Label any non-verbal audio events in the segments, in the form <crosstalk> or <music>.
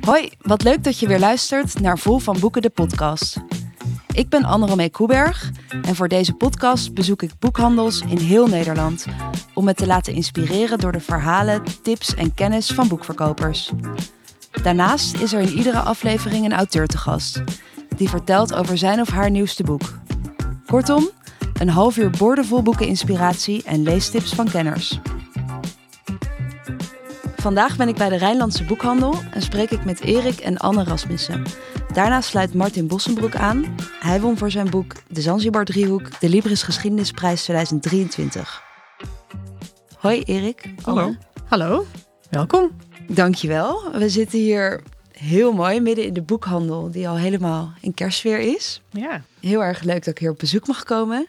Hoi, wat leuk dat je weer luistert naar Vol van Boeken, de podcast. Ik ben Anne-Romee Koeberg en voor deze podcast bezoek ik boekhandels in heel Nederland om me te laten inspireren door de verhalen, tips en kennis van boekverkopers. Daarnaast is er in iedere aflevering een auteur te gast die vertelt over zijn of haar nieuwste boek. Kortom, een half uur boordevol boeken inspiratie en leestips van kenners. Vandaag ben ik bij de Rijnlandse Boekhandel en spreek ik met Erik en Anne Rasmussen. Daarna sluit Martin Bossenbroek aan. Hij won voor zijn boek De Zanzibar Driehoek de Libris Geschiedenisprijs 2023. Hoi Erik. Hallo. Hallo, welkom. Dankjewel. We zitten hier heel mooi midden in de boekhandel die al helemaal in kerstsfeer is. Ja. Heel erg leuk dat ik hier op bezoek mag komen.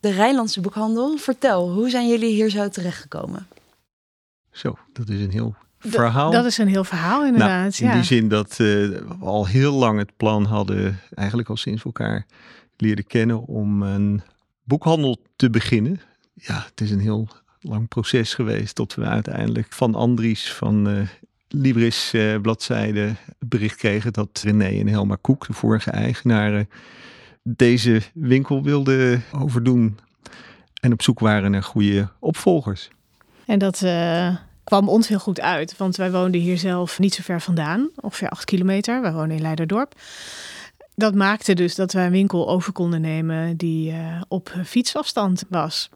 De Rijnlandse Boekhandel. Vertel, hoe zijn jullie hier zo terechtgekomen? Zo, dat is een heel verhaal. Dat is een heel verhaal inderdaad. Nou, in ja. die zin dat eh, we al heel lang het plan hadden, eigenlijk al sinds we elkaar leerden kennen, om een boekhandel te beginnen. Ja, het is een heel lang proces geweest tot we uiteindelijk van Andries van eh, Libris eh, bladzijde bericht kregen dat René en Helma Koek, de vorige eigenaren, deze winkel wilden overdoen en op zoek waren naar goede opvolgers. En dat eh, kwam ons heel goed uit, want wij woonden hier zelf niet zo ver vandaan, ongeveer acht kilometer. Wij wonen in Leiderdorp. Dat maakte dus dat wij een winkel over konden nemen die eh, op fietsafstand was.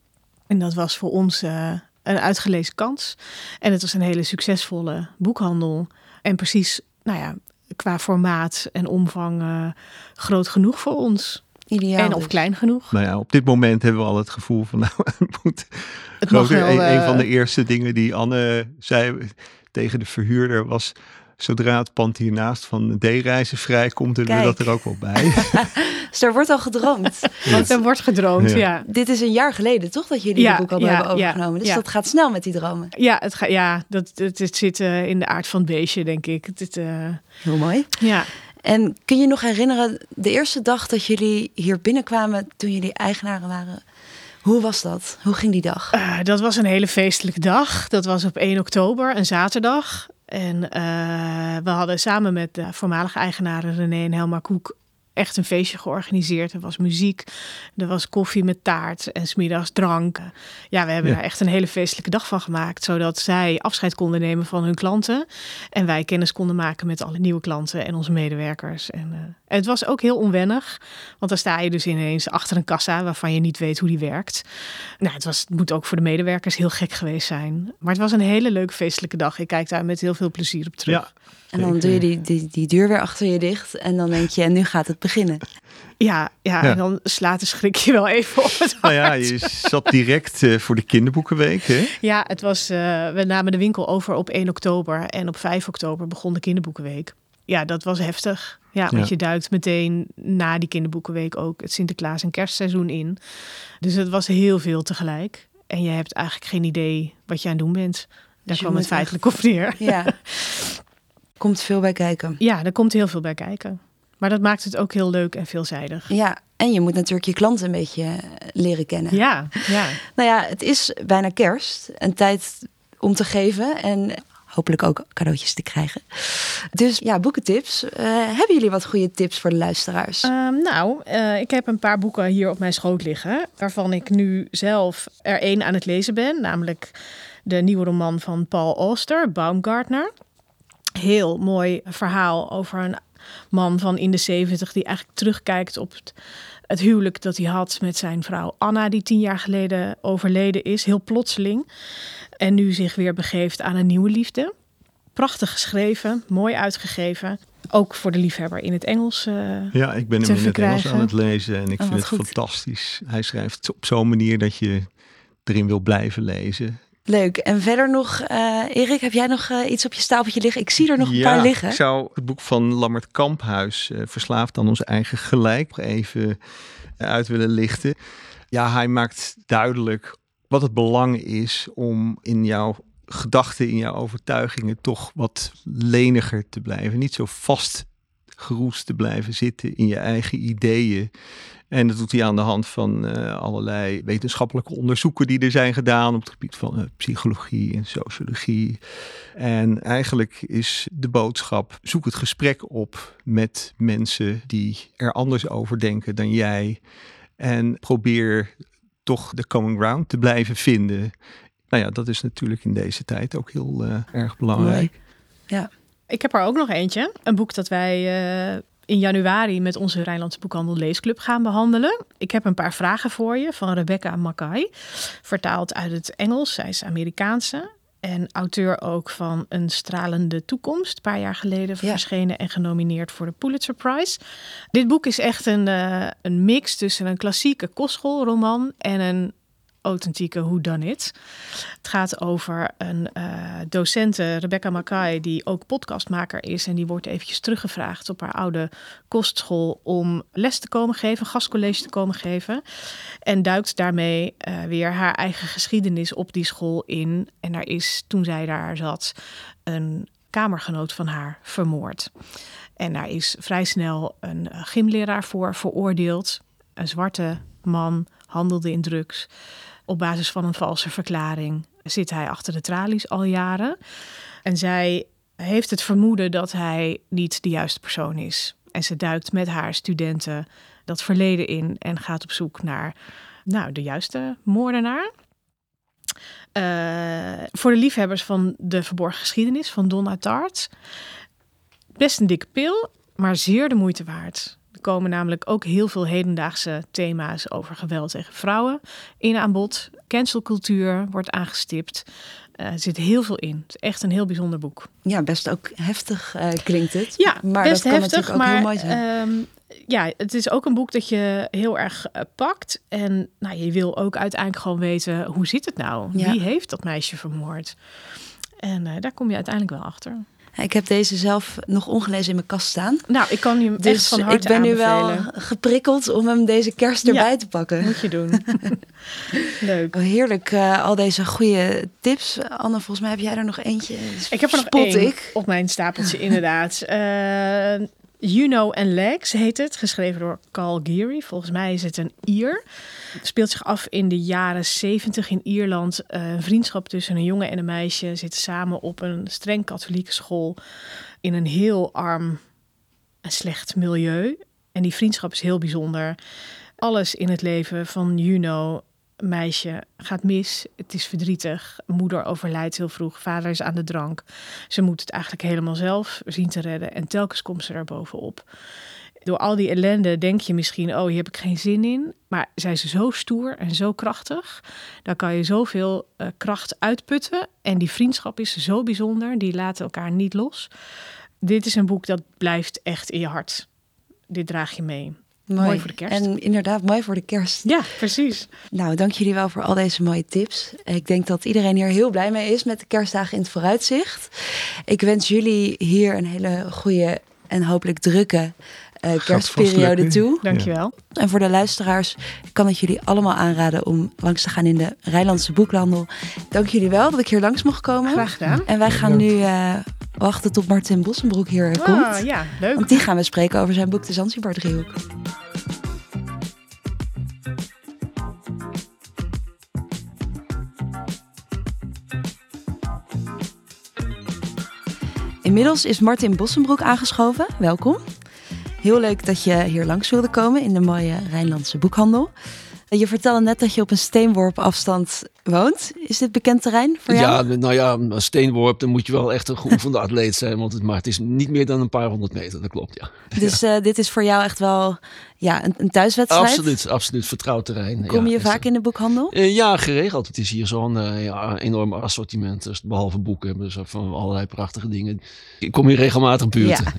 En dat was voor ons eh, een uitgelezen kans. En het was een hele succesvolle boekhandel. En precies, nou ja, qua formaat en omvang eh, groot genoeg voor ons. Ideaal. en of dus. klein genoeg. Nou ja, op dit moment hebben we al het gevoel van, nou, <laughs> het moet Het mag groter. wel, Een, een eh, van de eerste dingen die Anne zei tegen de verhuurder was, zodra het pand hiernaast van D-reizen vrijkomt, doen we dat er ook wel bij. Dus <laughs> er wordt al gedroomd. <laughs> Want er wordt gedroomd, Ja. ja. Dit is een jaar geleden, toch? Dat jullie Ja, de boekhandel ja, hebben overgenomen. Dus ja. dat gaat snel met die dromen. Ja, het, ga, ja dat, het, het zit eh, in de aard van het beestje, denk ik. Het, het, eh, Heel mooi. ja. En kun je nog herinneren, de eerste dag dat jullie hier binnenkwamen toen jullie eigenaren waren? Hoe was dat? Hoe ging die dag? Eh, dat was een hele feestelijke dag. Dat was op 1 oktober, een zaterdag. En eh, we hadden samen met de voormalige eigenaren René en Helma Koek echt een feestje georganiseerd. Er was muziek, er was koffie met taart en smiddags drank. Ja, we hebben Ja. daar echt een hele feestelijke dag van gemaakt. Zodat zij afscheid konden nemen van hun klanten. En wij kennis konden maken met alle nieuwe klanten en onze medewerkers. En, eh, en het was ook heel onwennig. Want dan sta je dus ineens achter een kassa waarvan je niet weet hoe die werkt. Nou, het, was, het moet ook voor de medewerkers heel gek geweest zijn. Maar het was een hele leuke feestelijke dag. Ik kijk daar met heel veel plezier op terug. Ja, En dan doe je die, die, die deur weer achter je dicht. En dan denk je, en nu gaat het beginnen. Ja, ja, Ja. en dan slaat de schrik je wel even op het <laughs> nou ja, je zat direct eh, voor de kinderboekenweek. Hè? Ja, het was, eh, we namen de winkel over op 1 oktober. En op 5 oktober begon de kinderboekenweek. Ja, dat was heftig. Ja, want Ja. je duikt meteen na die kinderboekenweek ook het Sinterklaas- en kerstseizoen in. Dus het was heel veel tegelijk. En je hebt eigenlijk geen idee wat je aan het doen bent. Daar Dus kwam het feitelijk op neer. Ja. <laughs> Komt veel bij kijken. Ja, er komt heel veel bij kijken. Maar dat maakt het ook heel leuk en veelzijdig. Ja, en je moet natuurlijk je klanten een beetje eh, leren kennen. Ja, ja. <laughs> Nou ja, het is bijna kerst. Een tijd om te geven en hopelijk ook cadeautjes te krijgen. Dus ja, boekentips. Eh, hebben jullie wat goede tips voor de luisteraars? Ehm, nou, eh, ik heb een paar boeken hier op mijn schoot liggen. Waarvan ik nu zelf er één aan het lezen ben. Namelijk de nieuwe roman van Paul Auster, Baumgartner. Heel mooi verhaal over een man van in de zeventig... die eigenlijk terugkijkt op het, het huwelijk dat hij had met zijn vrouw Anna... die tien jaar geleden overleden is, heel plotseling. En nu zich weer begeeft aan een nieuwe liefde. Prachtig geschreven, mooi uitgegeven. Ook voor de liefhebber in het Engels. eh, Ja, ik ben hem in het Engels aan het lezen en ik Oh, vind het goed. fantastisch. Hij schrijft op zo'n manier dat je erin wil blijven lezen. Leuk. En verder nog, eh, Erik, heb jij nog eh, iets op je stapeltje liggen? Ik zie er nog een ja, paar liggen. Ik zou het boek van Lammert Kamphuis, eh, Verslaafd aan ons eigen gelijk, even uit willen lichten. Ja, hij maakt duidelijk wat het belang is om in jouw gedachten, in jouw overtuigingen toch wat leniger te blijven. Niet zo vast geroest te blijven zitten in je eigen ideeën. En dat doet hij aan de hand van uh, allerlei wetenschappelijke onderzoeken die er zijn gedaan op het gebied van uh, psychologie en sociologie. En eigenlijk is de boodschap: zoek het gesprek op met mensen die er anders over denken dan jij. En probeer toch de common ground te blijven vinden. Nou ja, dat is natuurlijk in deze tijd ook heel uh, erg belangrijk. Ja. Ik heb er ook nog eentje. Een boek dat wij uh, in januari met onze Rijnlandse Boekhandel Leesclub gaan behandelen. Ik heb een paar vragen voor je van Rebecca Mackay. Vertaald uit het Engels. Zij is Amerikaanse. En auteur ook van Een stralende toekomst. Een paar jaar geleden verschenen en genomineerd voor de Pulitzer Prize. Dit boek is echt een, uh, een mix tussen een klassieke kostschoolroman en een authentieke Who Done It. Het gaat over een uh, docente, Rebecca Mackay, die ook podcastmaker is. En die wordt eventjes teruggevraagd op haar oude kostschool om les te komen geven, gastcollege te komen geven. En duikt daarmee uh, weer haar eigen geschiedenis op die school in. En daar is, toen zij daar zat, een kamergenoot van haar vermoord. En daar is vrij snel een gymleraar voor veroordeeld. Een zwarte man handelde in drugs. Op basis van een valse verklaring zit hij achter de tralies al jaren. En zij heeft het vermoeden dat hij niet de juiste persoon is. En ze duikt met haar studenten dat verleden in en gaat op zoek naar nou, de juiste moordenaar. Uh, voor de liefhebbers van de verborgen geschiedenis van Donna Tartt. Best een dikke pil, maar zeer de moeite waard komen namelijk ook heel veel hedendaagse thema's over geweld tegen vrouwen in aan bod. Cancelcultuur wordt aangestipt. Uh, er zit heel veel in. Het is echt een heel bijzonder boek. Ja, best ook heftig uh, klinkt het. Ja, maar best dat kan heftig, ook maar heel mooi zijn. um, ja, het is ook een boek dat je heel erg uh, pakt. En nou, je wil ook uiteindelijk gewoon weten, hoe zit het nou? Ja. Wie heeft dat meisje vermoord? En daar kom je uiteindelijk wel achter. Ik heb deze zelf nog ongelezen in mijn kast staan. Nou, ik kan hem dus echt van harte ik ben nu wel geprikkeld om hem deze kerst erbij Ja. te pakken. Moet je doen. <laughs> Leuk. Oh, heerlijk, uh, al deze goede tips. Anne, volgens mij heb jij er nog eentje. Ik heb er nog één ik. op mijn stapeltje, inderdaad. Uh, <laughs> Juno and Legs heet het, geschreven door Carl Geary. Volgens mij is het een Ier. Het speelt zich af in de jaren 70 in Ierland. Uh, een vriendschap tussen een jongen en een meisje zitten samen op een streng katholieke school in een heel arm en slecht milieu. En die vriendschap is heel bijzonder. Alles in het leven van Juno meisje gaat mis. Het is verdrietig. Moeder overlijdt heel vroeg. Vader is aan de drank. Ze moet het eigenlijk helemaal zelf zien te redden. En telkens komt ze er bovenop. Door al die ellende denk je misschien, oh, hier heb ik geen zin in. Maar zij is zo stoer en zo krachtig. Daar kan je zoveel uh, kracht uitputten. En die vriendschap is zo bijzonder. Die laten elkaar niet los. Dit is een boek dat blijft echt in je hart. Dit draag je mee. Mooi. Mooi voor de kerst. En inderdaad, mooi voor de kerst. Ja, precies. Nou, dank jullie wel voor al deze mooie tips. Ik denk dat iedereen hier heel blij mee is met de kerstdagen in het vooruitzicht. Ik wens jullie hier een hele goede en hopelijk drukke uh, kerstperiode toe. Dankjewel. Ja. En voor de luisteraars kan ik jullie allemaal aanraden om langs te gaan in de Rijnlandse boekhandel. Dank jullie wel dat ik hier langs mocht komen. Graag gedaan. En wij gaan nu uh, wachten tot Martin Bossenbroek hier oh, komt. Ja, leuk. Want die gaan we spreken over zijn boek De Zanzibar Driehoek. Inmiddels is Martin Bossenbroek aangeschoven. Welkom. Heel leuk dat je hier langs wilde komen in de mooie Rijnlandse boekhandel. Je vertelde net dat je op een steenworp afstand woont. Is dit bekend terrein voor jou? Ja, nou ja, een steenworp, dan moet je wel echt een geoefende atleet zijn. Want het, maar het is niet meer dan een paar honderd meter, dat klopt, ja. Dus uh, dit is voor jou echt wel ja, een, een thuiswedstrijd? Absoluut, absoluut. Vertrouwd terrein. Kom je ja, vaak in de boekhandel? Uh, ja, geregeld. Het is hier zo'n uh, ja, enorm assortiment. Dus behalve boeken hebben ze van allerlei prachtige dingen. Ik kom hier regelmatig buurten.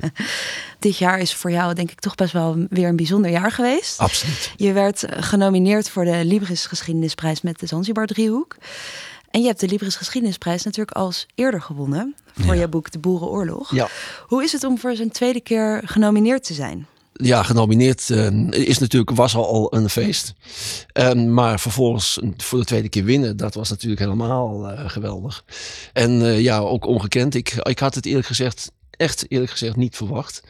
Dit jaar is voor jou denk ik toch best wel weer een bijzonder jaar geweest. Absoluut. Je werd genomineerd voor de Libris Geschiedenisprijs met de Zanzibar Driehoek. En je hebt de Libris Geschiedenisprijs natuurlijk als eerder gewonnen voor ja. je boek De Boerenoorlog. Ja. Hoe is het om voor zijn tweede keer genomineerd te zijn? Ja, genomineerd uh, is natuurlijk, was al, al een feest. Um, maar vervolgens voor de tweede keer winnen, dat was natuurlijk helemaal uh, geweldig. En uh, ja, ook ongekend. Ik, ik had het eerlijk gezegd echt eerlijk gezegd niet verwacht.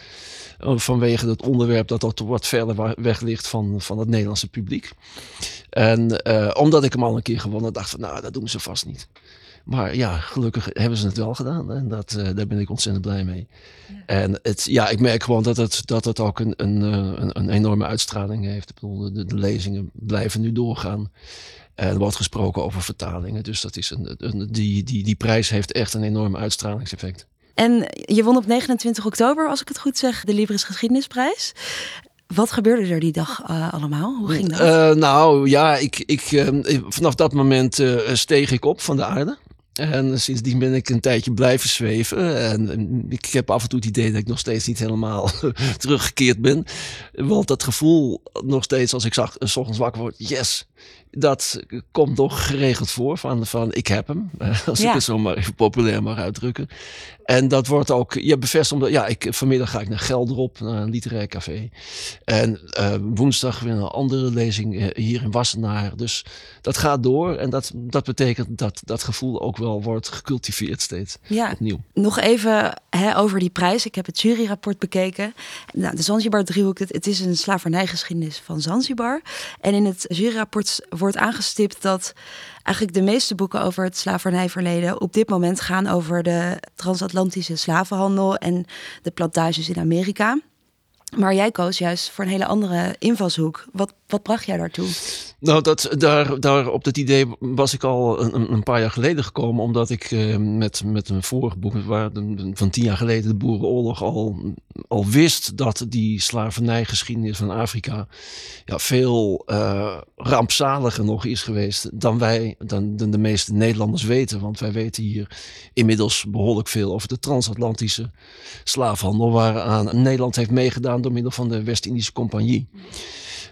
Uh, vanwege het onderwerp dat dat wat verder weg ligt van, van het Nederlandse publiek. En uh, omdat ik hem al een keer gewonnen dacht van nou, dat doen ze vast niet. Maar ja, gelukkig hebben ze het wel gedaan. En dat, uh, daar ben ik ontzettend blij mee. Ja. En het, ja, ik merk gewoon dat het, dat het ook een, een, een, een enorme uitstraling heeft. Ik bedoel, de, de lezingen blijven nu doorgaan. En er wordt gesproken over vertalingen. Dus dat is een, een, die, die, die prijs heeft echt een enorme uitstralingseffect. En je won op 29 oktober, als ik het goed zeg, de Libris Geschiedenisprijs. Wat gebeurde er die dag uh, allemaal? Hoe ging dat? Uh, nou ja, ik, ik, uh, vanaf dat moment steeg ik op van de aarde. En sindsdien ben ik een tijdje blijven zweven. En ik heb af en toe het idee dat ik nog steeds niet helemaal <laughs> teruggekeerd ben. Want dat gevoel nog steeds als ik zag, s ochtends wakker word, yes, dat komt nog geregeld voor van, van ik heb hem. <laughs> Als ja. ik het zo maar even populair mag uitdrukken. En dat wordt ook je bevestigd omdat, ja, ik, vanmiddag ga ik naar Gelderop, naar een literair café. En uh, woensdag weer een andere lezing uh, hier in Wassenaar. Dus dat gaat door en dat, dat betekent dat dat gevoel ook wel wordt gecultiveerd steeds ja. opnieuw. Nog even hè, over die prijs. Ik heb het juryrapport bekeken. Nou, de Zanzibar driehoek, het, het is een slavernijgeschiedenis van Zanzibar. En in het juryrapport wordt aangestipt dat eigenlijk de meeste boeken over het slavernijverleden op dit moment gaan over de transatlantische slavenhandel en de plantages in Amerika. Maar jij koos juist voor een hele andere invalshoek. Wat, wat bracht jij daartoe? Nou, dat, daar, daar op dat idee was ik al een, een paar jaar geleden gekomen. Omdat ik eh, met, met een vorig boek waar, van tien jaar geleden, de Boerenoorlog, al, al wist dat die slavernijgeschiedenis van Afrika ja, veel uh, rampzaliger nog is geweest dan wij, dan, dan de meeste Nederlanders weten. Want wij weten hier inmiddels behoorlijk veel over de transatlantische slaafhandel, waaraan Nederland heeft meegedaan door middel van de West-Indische Compagnie.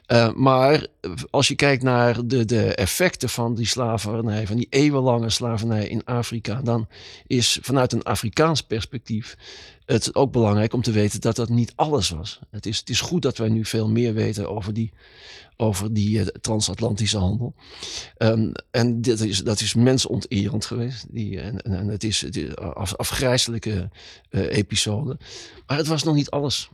Uh, maar als je kijkt naar de, de effecten van die slavernij, van die eeuwenlange slavernij in Afrika, dan is vanuit een Afrikaans perspectief het ook belangrijk om te weten dat dat niet alles was. Het is, het is goed dat wij nu veel meer weten over die, over die uh, transatlantische handel. Um, en dit is, dat is mensonterend geweest. Die, en, en het is, het is af, afgrijzelijke uh, episode. Maar het was nog niet alles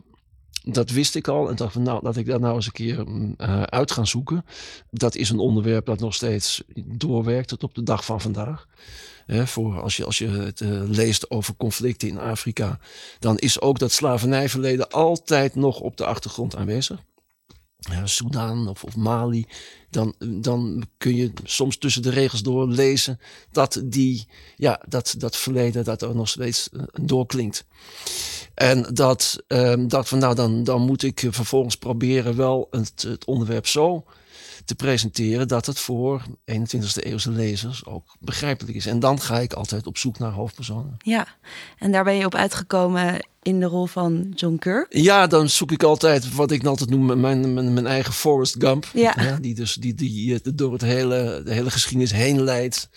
dat wist ik al en dacht van nou, dat ik daar nou eens een keer uh, uit gaan zoeken. Dat is een onderwerp dat nog steeds doorwerkt tot op de dag van vandaag. voor als je, als je het uh, leest over conflicten in Afrika, dan is ook dat slavernijverleden altijd nog op de achtergrond aanwezig. Ja, Soedan of, of Mali, dan, dan kun je soms tussen de regels door lezen dat die, ja, dat, dat verleden dat er nog steeds uh, doorklinkt. En dat, um, dat van nou, dan, dan moet ik vervolgens proberen wel het, het onderwerp zo te presenteren dat het voor 21e eeuwse lezers ook begrijpelijk is. En dan ga ik altijd op zoek naar hoofdpersonen. Ja, en daar ben je op uitgekomen in de rol van John Kirk. Ja, dan zoek ik altijd wat ik altijd noem mijn, mijn, mijn eigen Forrest Gump. Ja. die dus die, die, die door het hele, de hele geschiedenis heen leidt.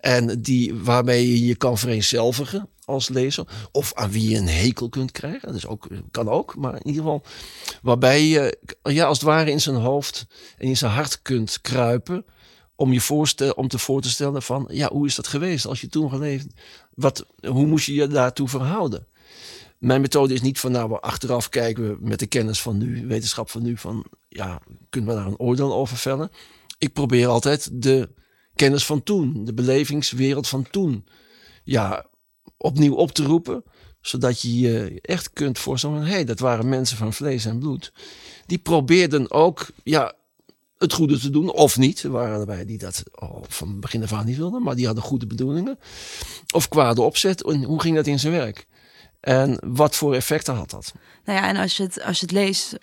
En die, waarmee je je kan vereenzelvigen als lezer. Of aan wie je een hekel kunt krijgen. Dat is ook, kan ook. Maar in ieder geval waarbij je ja, als het ware in zijn hoofd en in zijn hart kunt kruipen. Om je voorstel, om te voor te stellen van ja, hoe is dat geweest als je toen geleefd? Wat, hoe moest je je daartoe verhouden? Mijn methode is niet van nou, we achteraf kijken we met de kennis van nu, wetenschap van nu, van ja, kunnen we daar een oordeel over vellen? Ik probeer altijd de kennis van toen, de belevingswereld van toen, ja, opnieuw op te roepen. Zodat je je echt kunt voorstellen, hé, hey, dat waren mensen van vlees en bloed. Die probeerden ook, ja, het goede te doen, of niet. Er waren erbij die dat van begin af aan niet wilden, maar die hadden goede bedoelingen. Of kwade opzet. En hoe ging dat in zijn werk? En wat voor effecten had dat? Nou ja, en als je het, als je het leest,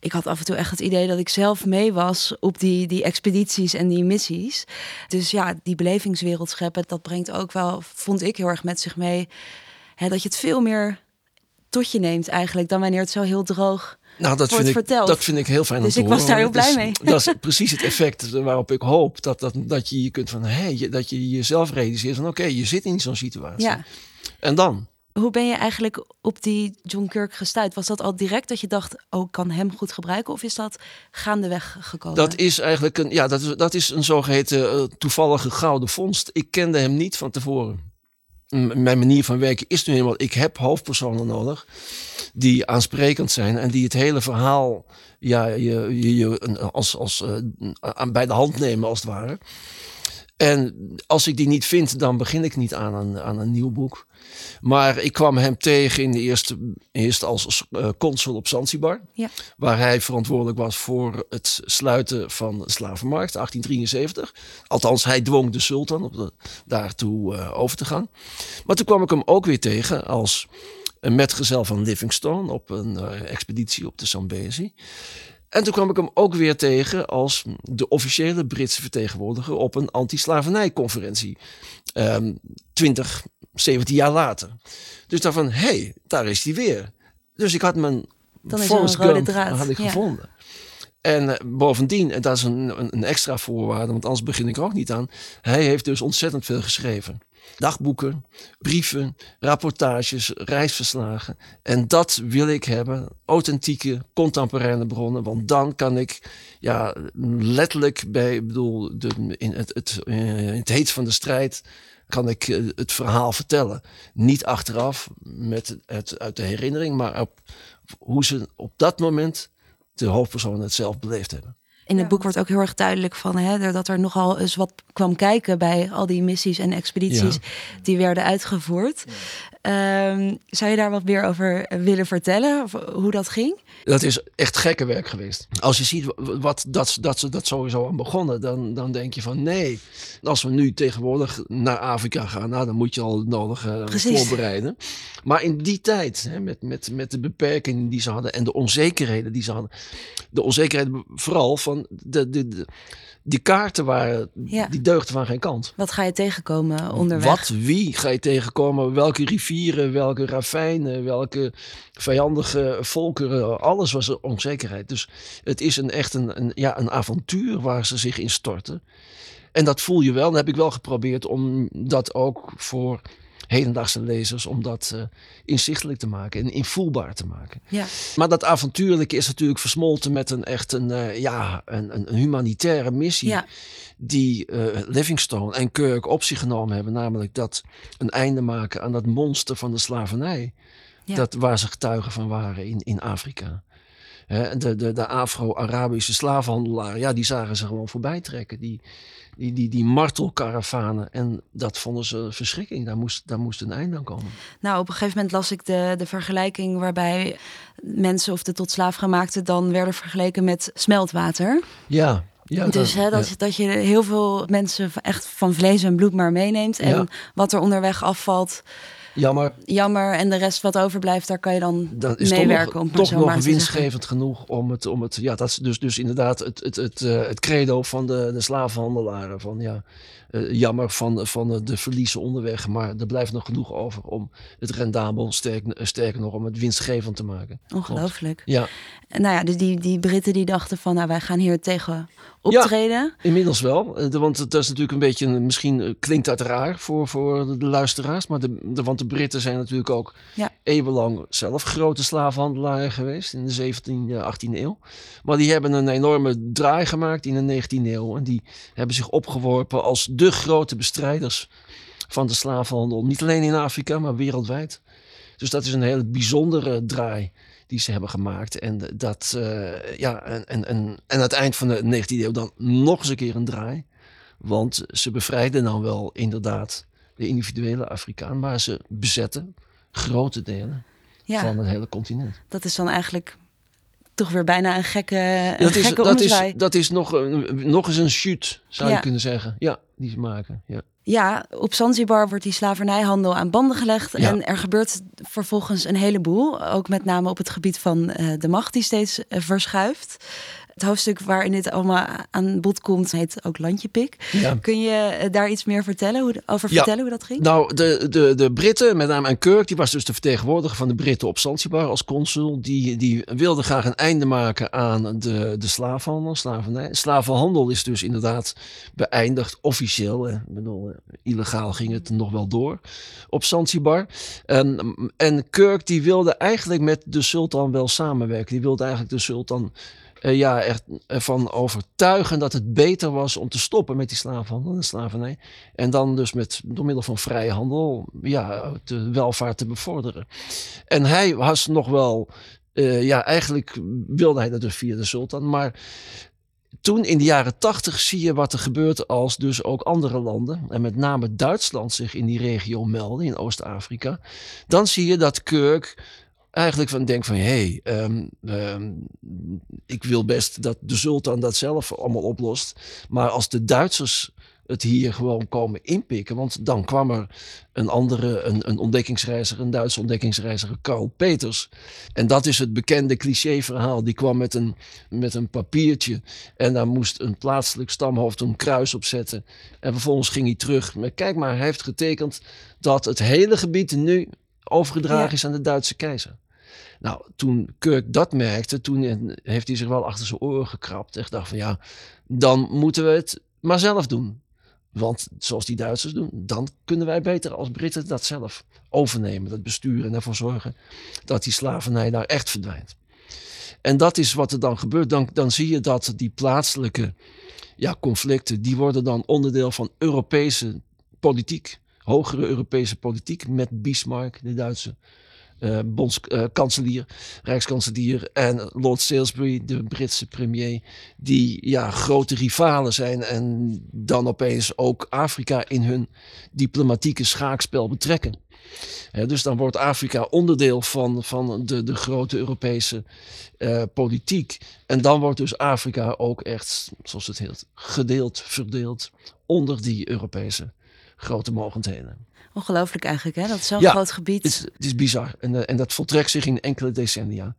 ik had af en toe echt het idee dat ik zelf mee was op die, die expedities en die missies. Dus ja, die belevingswereld scheppen, dat brengt ook wel, vond ik heel erg met zich mee, hè, dat je het veel meer tot je neemt eigenlijk dan wanneer het zo heel droog nou, dat vind, ik, dat vind ik heel fijn dus ik was daar heel blij mee. Dat is precies het effect waarop ik hoop dat, dat, dat je je kunt van, hey, dat je jezelf realiseert van, oké, je zit in zo'n situatie. Ja. En dan? Hoe ben je eigenlijk op die John Kirk gestuurd? Was dat al direct dat je dacht, oh, ik kan hem goed gebruiken? Of is dat gaandeweg gekomen? Dat is eigenlijk een, ja, dat is, dat is een zogeheten uh, toevallige gouden vondst. Ik kende hem niet van tevoren. mijn manier van werken is nu helemaal, ik heb hoofdpersonen nodig die aansprekend zijn en die het hele verhaal ja, je, je, je als, als, eh, aan, bij de hand nemen als het ware. En als ik die niet vind, dan begin ik niet aan een, aan een nieuw boek. Maar ik kwam hem tegen in de eerste, eerst als eh, consul op Zanzibar. Ja. Waar hij verantwoordelijk was voor het sluiten van de slavenmarkt, 1873. Althans, hij dwong de sultan op de, daartoe eh, over te gaan. Maar toen kwam ik hem ook weer tegen als een metgezel van Livingstone op een eh, expeditie op de Zambezi. En toen kwam ik hem ook weer tegen als de officiële Britse vertegenwoordiger op een anti-slavernijconferentie. Ehm 20, 17 jaar later. Dus daarvan, hé, hey, daar is hij weer. Dus ik had mijn Dan Forrest Gump had ik ja. gevonden. En eh, bovendien, en dat is een, een, een extra voorwaarde, want anders begin ik er ook niet aan. Hij heeft dus ontzettend veel geschreven. Dagboeken, brieven, rapportages, reisverslagen. En dat wil ik hebben. Authentieke, contemporaine bronnen. Want dan kan ik ja, letterlijk bij, bedoel, de, in het, het, eh, het heet van de strijd kan ik eh, het verhaal vertellen. Niet achteraf met het uit de herinnering, maar op hoe ze op dat moment de hoofdpersonen het zelf beleefd hebben. In het boek wordt ook heel erg duidelijk van hè, dat er nogal eens wat kwam kijken bij al die missies en expedities die werden uitgevoerd. Ehm, zou je daar wat meer over willen vertellen? Of hoe dat ging? Dat is echt gekke werk geweest. Als je ziet wa- wat, dat, dat ze dat sowieso aan begonnen, dan, dan denk je van nee. Als we nu tegenwoordig naar Afrika gaan, nou, dan moet je al het nodige Precies. voorbereiden. Maar in die tijd, hè, met, met, met de beperkingen die ze hadden en de onzekerheden die ze hadden. De onzekerheden vooral van de, de, de, die kaarten waren, Ja. die deugden van geen kant. Wat ga je tegenkomen onderweg? Wat, wie ga je tegenkomen? Welke rivieren, welke ravijnen, welke vijandige volkeren. Alles was er onzekerheid. Dus het is een, echt een, een, ja, een avontuur waar ze zich in storten. En dat voel je wel. Dan heb ik wel geprobeerd om dat ook voor hedendaagse lezers, om dat eh, inzichtelijk te maken en invoelbaar te maken. Ja. Maar dat avontuurlijke is natuurlijk versmolten met een echt een, eh, ja, een, een, humanitaire missie Ja. die eh, Livingstone en Kirk op zich genomen hebben. Namelijk dat een einde maken aan dat monster van de slavernij. Ja. Dat waar ze getuigen van waren in, in Afrika. Hè, de, de, de Afro-Arabische slavenhandelaren, ja, die zagen ze gewoon voorbij trekken. Die, die, die, die martelkaravanen. En dat vonden ze verschrikking. Daar moest, daar moest een einde aan komen. Nou, op een gegeven moment las ik de, de vergelijking waarbij mensen of de tot slaaf gemaakte dan werden vergeleken met smeltwater. Ja, ja dus hè, dat, ja. dat je heel veel mensen echt van vlees en bloed maar meeneemt. En Ja. wat er onderweg afvalt, Jammer, jammer. En de rest wat overblijft, daar kan je dan dat is toch meewerken. nog, om toch zo nog winstgevend genoeg om het, om het ja, dat is dus, dus inderdaad het, het, het, eh, het credo van de, de slavenhandelaren. Van ja, eh, jammer van, van de, verliezen onderweg, maar er blijft nog genoeg over om het rendabel, sterk, sterker nog, om het winstgevend te maken. Ongelooflijk. Ja, nou ja, dus die, die Britten die dachten van, nou wij gaan hier tegen optreden. inmiddels wel. Eh, Want het is natuurlijk een beetje, misschien eh, klinkt dat raar voor, voor de, luisteraars, maar de, de, want de Britten zijn natuurlijk ook Ja. eeuwenlang zelf grote slavenhandelaren geweest in de 17e, 18e eeuw. Maar die hebben een enorme draai gemaakt in de 19e eeuw. En die hebben zich opgeworpen als de grote bestrijders van de slavenhandel. Niet alleen in Afrika, maar wereldwijd. Dus dat is een hele bijzondere draai die ze hebben gemaakt. En dat, eh, ja, en, en, en, en aan het eind van de 19e eeuw dan nog eens een keer een draai. Want ze bevrijden dan wel inderdaad de individuele Afrikaan, maar ze bezetten grote delen Ja, van het hele continent. dat is dan eigenlijk toch weer bijna een gekke, een Dat is, gekke dat, is, dat is nog, nog eens een shoot, zou Ja. je kunnen zeggen. Ja, die ze maken. Ja. Ja, op Zanzibar wordt die slavernijhandel aan banden gelegd. Ja. En er gebeurt vervolgens een heleboel. Ook met name op het gebied van eh, de macht die steeds eh, verschuift. Het hoofdstuk waarin dit allemaal aan bod komt heet ook Landjepik. Ja. Kun je eh, daar iets meer vertellen, hoe, over Ja. vertellen hoe dat ging? Nou, de, de, de Britten, met name en Kirk, die was dus de vertegenwoordiger van de Britten op Zanzibar als consul. Die, die wilde graag een einde maken aan de, de slavenhandel, slavernij. Slavenhandel is dus inderdaad beëindigd officieel. Ik bedoel, eh, illegaal ging het nog wel door op Zanzibar. En, en Kirk die wilde eigenlijk met de sultan wel samenwerken. Die wilde eigenlijk de sultan uh, ja, er, ervan overtuigen dat het beter was om te stoppen met die slavenhandel en slavernij. En dan dus met, door middel van vrije handel ja, de welvaart te bevorderen. En hij was nog wel, uh, ja, eigenlijk wilde hij dat dus via de sultan. Maar toen in de jaren tachtig zie je wat er gebeurt als dus ook andere landen, en met name Duitsland zich in die regio melden, in Oost-Afrika. Dan zie je dat Kirk eigenlijk van denkt van hé, hey, um, um, ik wil best dat de sultan dat zelf allemaal oplost. Maar als de Duitsers het hier gewoon komen inpikken. Want dan kwam er een andere, een, een ontdekkingsreiziger, een Duitse ontdekkingsreiziger, Karl Peters. En dat is het bekende clichéverhaal. Die kwam met een, met een papiertje en daar moest een plaatselijk stamhoofd een kruis op zetten. En vervolgens ging hij terug. Maar kijk maar, hij heeft getekend dat het hele gebied nu overgedragen is aan de Duitse keizer. Nou, toen Kirk dat merkte, toen heeft hij zich wel achter zijn oren gekrapt. En dacht van ja, dan moeten we het maar zelf doen. Want zoals die Duitsers doen, dan kunnen wij beter als Britten dat zelf overnemen, dat besturen en ervoor zorgen dat die slavernij daar echt verdwijnt. En dat is wat er dan gebeurt. Dan, dan zie je dat die plaatselijke ja, conflicten, die worden dan onderdeel van Europese politiek, hogere Europese politiek met Bismarck, de Duitse uh, bondskanselier, uh, rijkskanselier en Lord Salisbury, de Britse premier, die ja, grote rivalen zijn en dan opeens ook Afrika in hun diplomatieke schaakspel betrekken. dus dan wordt Afrika onderdeel van, van de, de grote Europese uh, politiek. En dan wordt dus Afrika ook echt, zoals het heet, gedeeld, verdeeld onder die Europese grote mogendheden. Ongelooflijk eigenlijk, hè? Dat zo'n groot gebied. Het is, het is bizar. En, uh, en dat voltrekt zich in enkele decennia.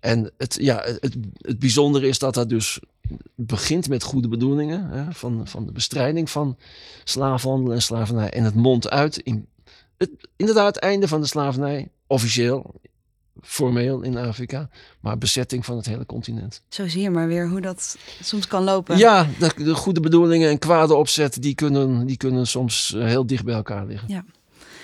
En het, ja, het, het bijzondere is dat dat dus begint met goede bedoelingen. Hè, van, van de bestrijding van slavenhandel en slavernij. En het mondt uit in het, inderdaad het einde van de slavernij. Officieel, formeel in Afrika, maar bezetting van het hele continent. Zo zie je maar weer hoe dat soms kan lopen. Ja, de, de goede bedoelingen en kwade opzet, die kunnen, die kunnen soms eh, heel dicht bij elkaar liggen. Ja.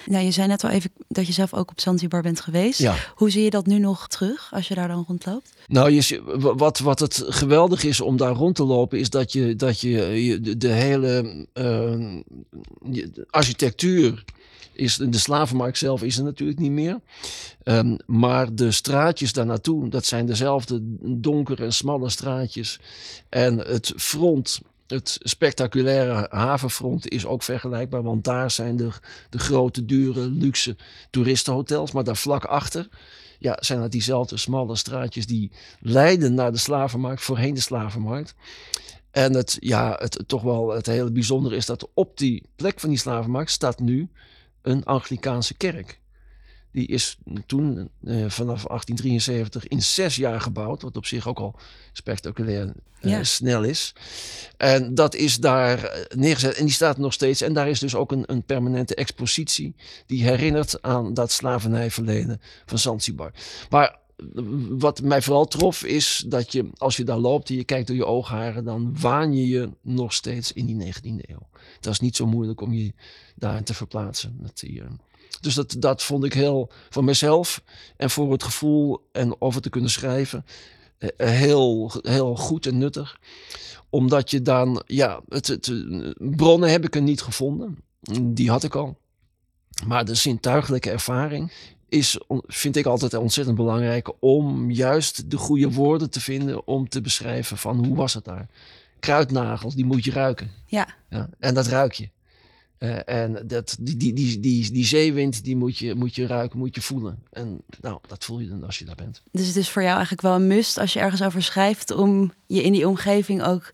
Nou, je zei net al even dat je zelf ook op Zanzibar bent geweest. Ja. Hoe zie je dat nu nog terug als je daar dan rondloopt? Nou, je, wat, wat het geweldig is om daar rond te lopen, is dat je, dat je, de, de hele uh, architectuur is de slavenmarkt zelf is er natuurlijk niet meer. Um, maar de straatjes daar naartoe, dat zijn dezelfde donkere en smalle straatjes. En het front, het spectaculaire havenfront is ook vergelijkbaar. Want daar zijn de, de grote, dure, luxe toeristenhotels. Maar daar vlak achter ja, zijn dat diezelfde smalle straatjes die leiden naar de slavenmarkt, voorheen de slavenmarkt. En het, ja, het, toch wel het hele bijzondere is dat op die plek van die slavenmarkt staat nu een Anglikaanse kerk. Die is toen uh, vanaf 1873 in zes jaar gebouwd, wat op zich ook al spectaculair uh, snel is. En dat is daar eh, neergezet en die staat nog steeds. En daar is dus ook een, een permanente expositie die herinnert aan dat slavernijverleden van Zanzibar. Maar wat mij vooral trof is dat je, als je daar loopt en je kijkt door je oogharen, dan waan je je nog steeds in die 19e eeuw. Dat is niet zo moeilijk om je daarin te verplaatsen. Die, dus dat, vond ik heel, voor mezelf en voor het gevoel en over te kunnen schrijven, eh, heel, heel goed en nuttig. Omdat je dan, ja, het, het, bronnen heb ik er niet gevonden. Die had ik al. Maar de zintuigelijke ervaring is, vind ik altijd ontzettend belangrijk om juist de goede woorden te vinden om te beschrijven van hoe was het daar. Kruidnagels, die moet je ruiken. Ja. ja en dat ruik je. Uh, en dat, die, die, die, die, die zeewind, die moet je, moet je ruiken, moet je voelen. En nou, dat voel je dan als je daar bent. Dus het is voor jou eigenlijk wel een must als je ergens over schrijft... om je in die omgeving ook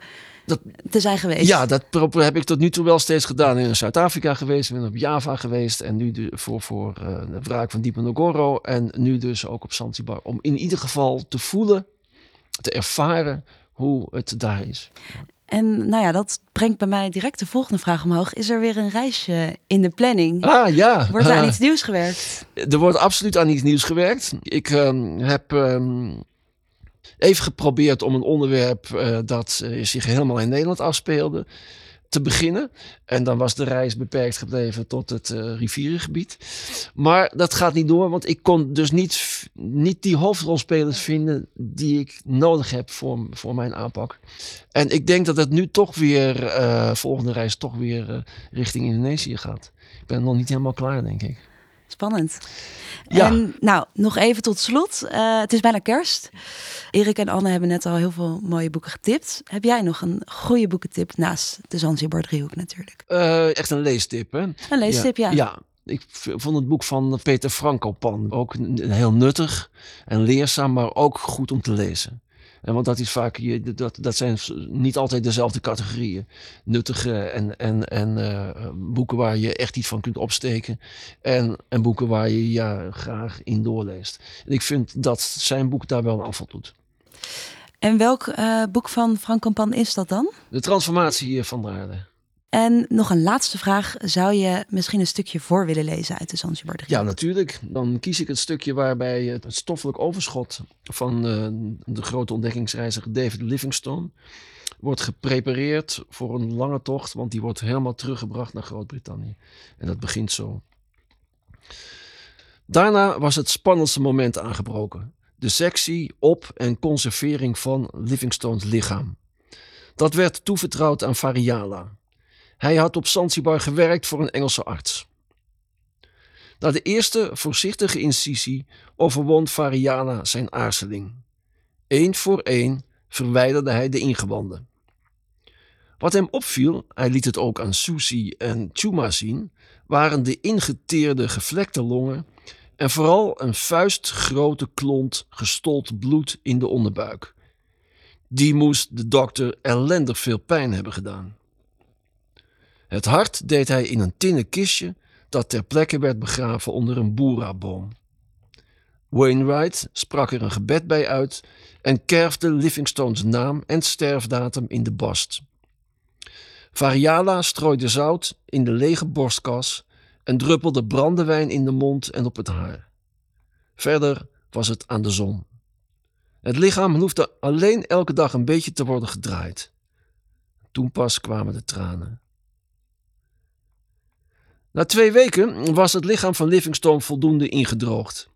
dat, te zijn geweest. Ja, dat heb ik tot nu toe wel steeds gedaan. In Zuid-Afrika geweest, ben op Java geweest... en nu de, voor, voor uh, de wraak van Diponegoro... en nu dus ook op Zanzibar. Om in ieder geval te voelen, te ervaren hoe het daar is. En nou ja, dat brengt bij mij direct de volgende vraag omhoog. Is er weer een reisje in de planning? Ah ja. Wordt er aan <laughs> iets nieuws gewerkt? Er wordt absoluut aan iets nieuws gewerkt. Ik um, heb um, even geprobeerd om een onderwerp uh, dat uh, zich helemaal in Nederland afspeelde te beginnen. En dan was de reis beperkt gebleven tot het uh, rivierengebied. Maar dat gaat niet door, want ik kon dus niet niet die hoofdrolspelers vinden die ik nodig heb voor, voor mijn aanpak. En ik denk dat het nu toch weer, volgende reis toch weer richting Indonesië gaat. Ik ben nog niet helemaal klaar, denk ik. Spannend. Ja. En nou, nog even tot slot. Uh, het is bijna kerst. Erik en Anne hebben net al heel veel mooie boeken getipt. Heb jij nog een goede boekentip naast de Zanzibar driehoek natuurlijk? Uh, echt een leestip, hè? Een leestip, ja. ja. ja. Ik vond het boek van Peter Frankopan ook heel nuttig en leerzaam, maar ook goed om te lezen. En want dat is vaak, je, dat, dat zijn niet altijd dezelfde categorieën. Nuttige en, en, en uh, boeken waar je echt iets van kunt opsteken. En, en boeken waar je ja, graag in doorleest. En ik vind dat zijn boek daar wel een afval doet. En welk uh, boek van Frank Campan is dat dan? De transformatie van de aarde. En nog een laatste vraag. Zou je misschien een stukje voor willen lezen uit de Zanzibar? Ja, natuurlijk. Dan kies ik het stukje waarbij het stoffelijk overschot van uh, de grote ontdekkingsreiziger David Livingstone wordt geprepareerd voor een lange tocht, want die wordt helemaal teruggebracht naar Groot-Brittannië. En dat begint zo. Daarna was het spannendste moment aangebroken. De sectie op- en conservering van Livingstone's lichaam. Dat werd toevertrouwd aan Fariala, hij had op Zanzibar gewerkt voor een Engelse arts. Na de eerste voorzichtige incisie overwon Fariana zijn aarzeling. Eén voor één verwijderde hij de ingewanden. Wat hem opviel, hij liet het ook aan Susi en Chuma zien, waren de ingeteerde gevlekte longen en vooral een vuistgrote klont gestold bloed in de onderbuik. Die moest de dokter ellendig veel pijn hebben gedaan. Het hart deed hij in een tinnen kistje dat ter plekke werd begraven onder een boeraboom. Wainwright sprak er een gebed bij uit en kerfde Livingstone's naam en sterfdatum in de bast. Variala strooide zout in de lege borstkas en druppelde brandewijn in de mond en op het haar. Verder was het aan de zon. Het lichaam hoefde alleen elke dag een beetje te worden gedraaid. Toen pas kwamen de tranen. Na twee weken was het lichaam van Livingstone voldoende ingedroogd.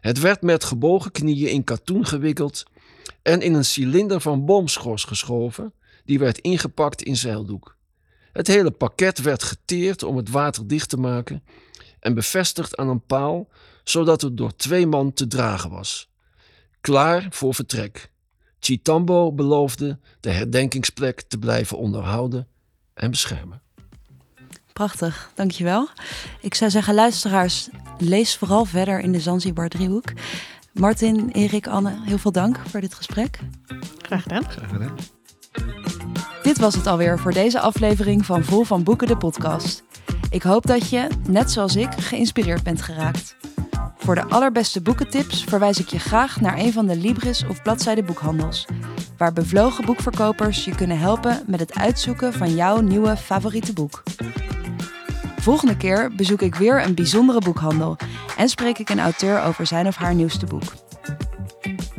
Het werd met gebogen knieën in katoen gewikkeld en in een cilinder van boomschors geschoven, die werd ingepakt in zeildoek. Het hele pakket werd geteerd om het water dicht te maken en bevestigd aan een paal, zodat het door twee man te dragen was. Klaar voor vertrek. Chitambo beloofde de herdenkingsplek te blijven onderhouden en beschermen. Prachtig, dankjewel. Ik zou zeggen, luisteraars, lees vooral verder in de Zanzibar driehoek. Martin, Erik, Anne, heel veel dank voor dit gesprek. Graag gedaan. Graag gedaan. Dit was het alweer voor deze aflevering van Vol van Boeken, de podcast. Ik hoop dat je, net zoals ik, geïnspireerd bent geraakt. Voor de allerbeste boekentips verwijs ik je graag naar een van de Libris of bladzijde boekhandels, waar bevlogen boekverkopers je kunnen helpen met het uitzoeken van jouw nieuwe favoriete boek. Volgende keer bezoek ik weer een bijzondere boekhandel en spreek ik een auteur over zijn of haar nieuwste boek.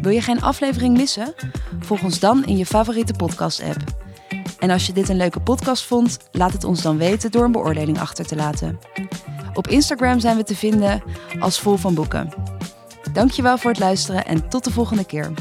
Wil je geen aflevering missen? Volg ons dan in je favoriete podcast-app. En als je dit een leuke podcast vond, laat het ons dan weten door een beoordeling achter te laten. Op Instagram zijn we te vinden als Vol van Boeken. Dankjewel voor het luisteren en tot de volgende keer.